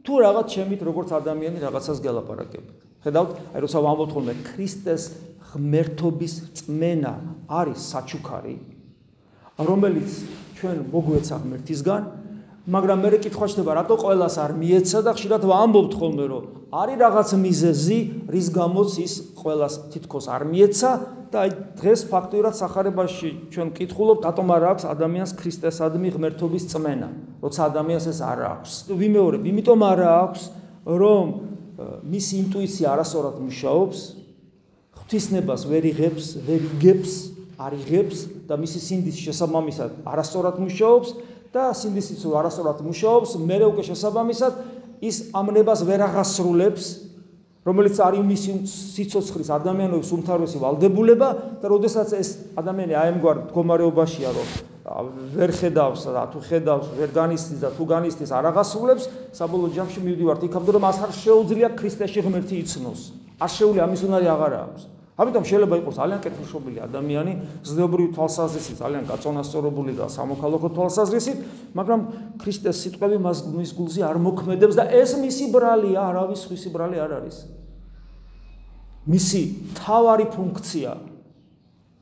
თუ რაღაც შემით როგორც ადამიანი რაღაცას გელაპარაკებს. ხედავთ, აი როცა ვამბობთ ხოლმე ქრისტეს ღმერთობის წმენა არის საჩუქარი, რომელიც ჩვენ მოგვეცა ღმერთისგან, მაგრამ მე კითხვა ჩნდება, რატო ყოველას არ მიეცა და ხშირად ვამბობთ ხოლმე, რომ არის რაღაც მიზეზი, რის გამოც ის ყოველას თითქოს არ მიეცა და აი დღეს ფაქტურად сахарებაში ჩვენ კითხულობთ, რატომ არ აქვს ადამიანს ქრისტესადმი ღმერთობის წმენა, როცა ადამიანს ეს არ აქვს. ვიმეორებ, იმიტომ არ აქვს, რომ მისი ინტუიცია არასწორად მუშაობს ღვთისნებას ვერ იღებს, ვერ იგებს, არ იღებს და მისი სინდის შესაბამისად არასწორად მუშაობს და სინდისიც რო არასწორად მუშაობს, მე უკვე შესაბამისად ის ამნებას ვერ აღასრულებს, რომელიც არის მისი სიცოცხლის ადამიანების უმთავრესი ვალდებულება და როდესაც ეს ადამიანი აემგვარ მდგომარეობაშია, რომ ვერ ხედავს და თუ ხედავს, ვერ განისწის და თუ განისწის არ აღასრულებს, საბოლოო ჯამში მივდივართ იქამდე, რომ მას არ შეუძლია ქრისტეში ღმერთი იცნოს. არ შეუძლია ამის უნარი აღარ აქვს. ამიტომ შეიძლება იყოს ძალიან კეთილშობილი ადამიანი, ზნეობრივი თვალსაზრისით ძალიან გაწონასწორებული და სამოქალაქო თვალსაზრისით, მაგრამ ქრისტეს სიტყვები მას მის გულზე არ მოქმედებს და ეს მისი ბრალია, არავის სხვისი ბრალი არ არის. მისი თავარი ფუნქცია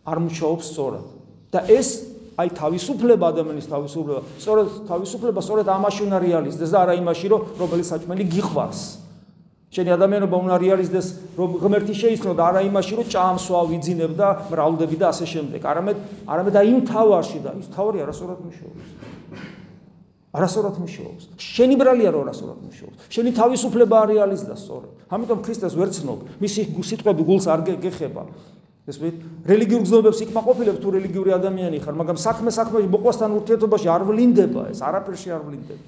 არ მუშაობს სწორად. და ეს აი თავისუფლება ადამიანის თავისუფლება, სწორედ თავისუფლება სწორედ ამაში უნდა რეალიზდეს და არა იმაში, რომ რომელიც საჭმელი გიყვარს. შენი ადამიანობა უნდა რეალიზდეს რომ ღმერთი შეიცნო და არა იმაში რომ ჭამსვა ვიძინებ და მრავლდები და ასე შემდეგ. არამედ არამედ აი იმ თავარში და ის თავარი არასწორად მუშაობს. არასწორად მუშაობს. შენი ბრალია რომ არასწორად მუშაობს. შენი თავისუფლება არ რეალიზდა სწორად ამიტომ ქრისტეს ვერ ცნობ. მისი სიტყვები გულს არ გეხება ეს ვით რელიგიურ გზნობებს იქმაყოფილებ თუ რელიგიური ადამიანი ხარ მაგრამ საქმე საქმეში მოყვასთან ურთიერთობაში არ ვლინდება ეს არაფერში არ ვლინდება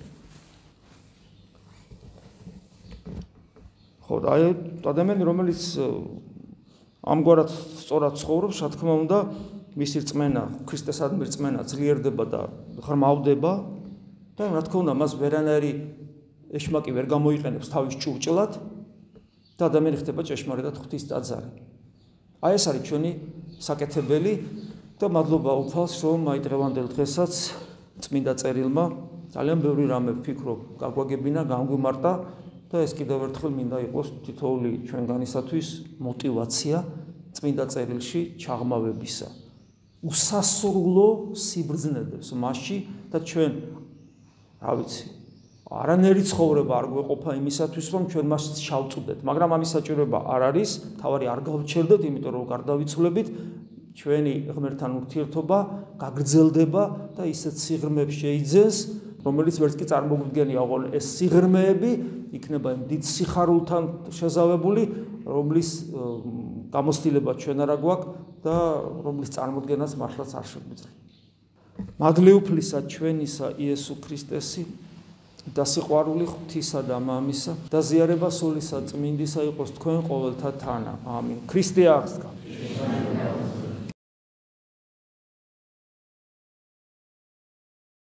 ხო აი ადამიანი რომელიც ამგვარად სწორად ცხოვრობს, რა თქმა უნდა, მისი რწმენა, ქრისტესადმი რწმენა ძლიერდება და ღრმავდება და რა თქმა უნდა, მას ვერანაირი ეშმაკი ვერ გამოიყენებს თავის ჭურჭლად და ადამიანი ხდება ჭეშმარიტად ღვთის ტაძარი. აი ეს არის ჩვენი საკეთებელი და მადლობა უფალს, რომ აი დღევანდელ დღესაც წმინდა წერილმა ძალიან ბევრი რამე ვფიქრობ, გაგვაგებინა, გამგვიმარტა და ეს კიდევ ერთხელ მინდა იყოს თითოეული ჩვენგანისათვის мотиваცია წმინდა წერილში ჩაღმავებისა. უსასრულო სიბრძნედებს მასში და ჩვენ რა ვიცი არანერი ცხოვრება არ გვეყოფა იმისათვის რომ ჩვენ მას შავწუდეთ, მაგრამ ამის საჭიროება არ არის, თავარი არ გავჩერდეთ, იმიტომ რომ გარდავიცვლებით ჩვენი ღმერთთან ურთიერთობა გაგრძელდება და ისეთ სიღრმეებს შეიძენს, რომელიც ვერც კი წარმოგვიდგენია, ოღონ ეს სიღრმეები იქნება იმ დიდ სიხარულთან შეზავებული, რომლის გამოცდილება ჩვენ არა გვაქვს და რომლის წარმოქმნას მართლაც არ შეგვიძლია. მადლიუფლისა ჩვენისა იესო ქრისტესი და სიყვარული ღვთისა და მამისა და ზიარება სულისა წმინდისა იყოს თქვენ ყოველთა თანა. ამინ. ქრისტე აღსდგა.